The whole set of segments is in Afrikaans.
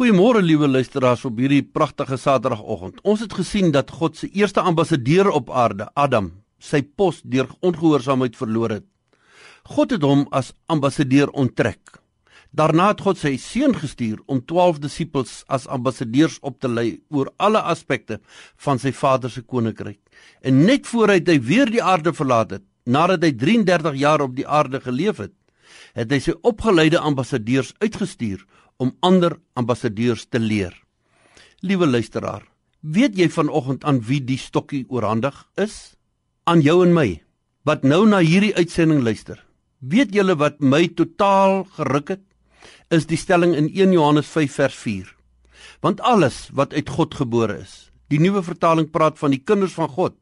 Goeiemôre liewe luisteraars op hierdie pragtige Saterdagoggend. Ons het gesien dat God se eerste ambassadeur op aarde, Adam, sy pos deur ongehoorsaamheid verloor het. God het hom as ambassadeur onttrek. Daarna het God sy seun gestuur om 12 disippels as ambassadeurs op te lei oor alle aspekte van sy Vader se koninkryk. En net voor hy weer die aarde verlaat het, nadat hy 33 jaar op die aarde geleef het, het hy sy opgeleide ambassadeurs uitgestuur om ander ambassadeurs te leer. Liewe luisteraar, weet jy vanoggend aan wie die stokkie oorhandig is? Aan jou en my wat nou na hierdie uitsending luister. Weet julle wat my totaal geruk het? is die stelling in 1 Johannes 5 vers 4. Want alles wat uit God gebore is, die nuwe vertaling praat van die kinders van God,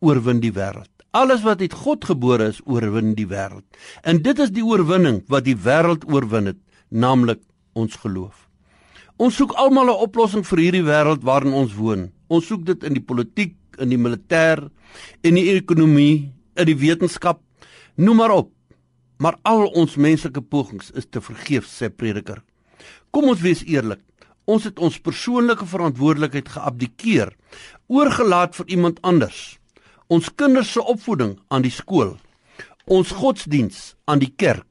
oorwin die wêreld. Alles wat uit God gebore is, oorwin die wêreld. En dit is die oorwinning wat die wêreld oorwin het, naamlik ons geloof. Ons soek almal 'n oplossing vir hierdie wêreld waarin ons woon. Ons soek dit in die politiek, in die militêr, in die ekonomie, in die wetenskap, noem maar op. Maar al ons menslike pogings is te vergeefs, sê prediker. Kom ons wees eerlik. Ons het ons persoonlike verantwoordelikheid geabdikeer, oorgelaat vir iemand anders. Ons kinders se opvoeding aan die skool, ons godsdiens aan die kerk,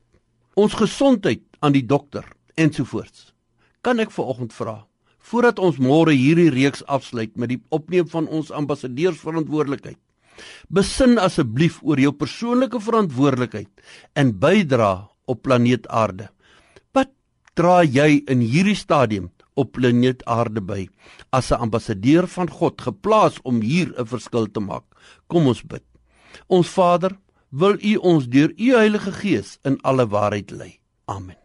ons gesondheid aan die dokter ensovoorts. Kan ek vanoggend vra, voordat ons môre hierdie reeks afsluit met die opneem van ons ambassadeursverantwoordelikheid, Besin asseblief oor jou persoonlike verantwoordelikheid en bydra op planeet Aarde. Wat dra jy in hierdie stadium op planeet Aarde by as 'n ambassadeur van God geplaas om hier 'n verskil te maak? Kom ons bid. Ons Vader, wil U ons deur U Heilige Gees in alle waarheid lei. Amen.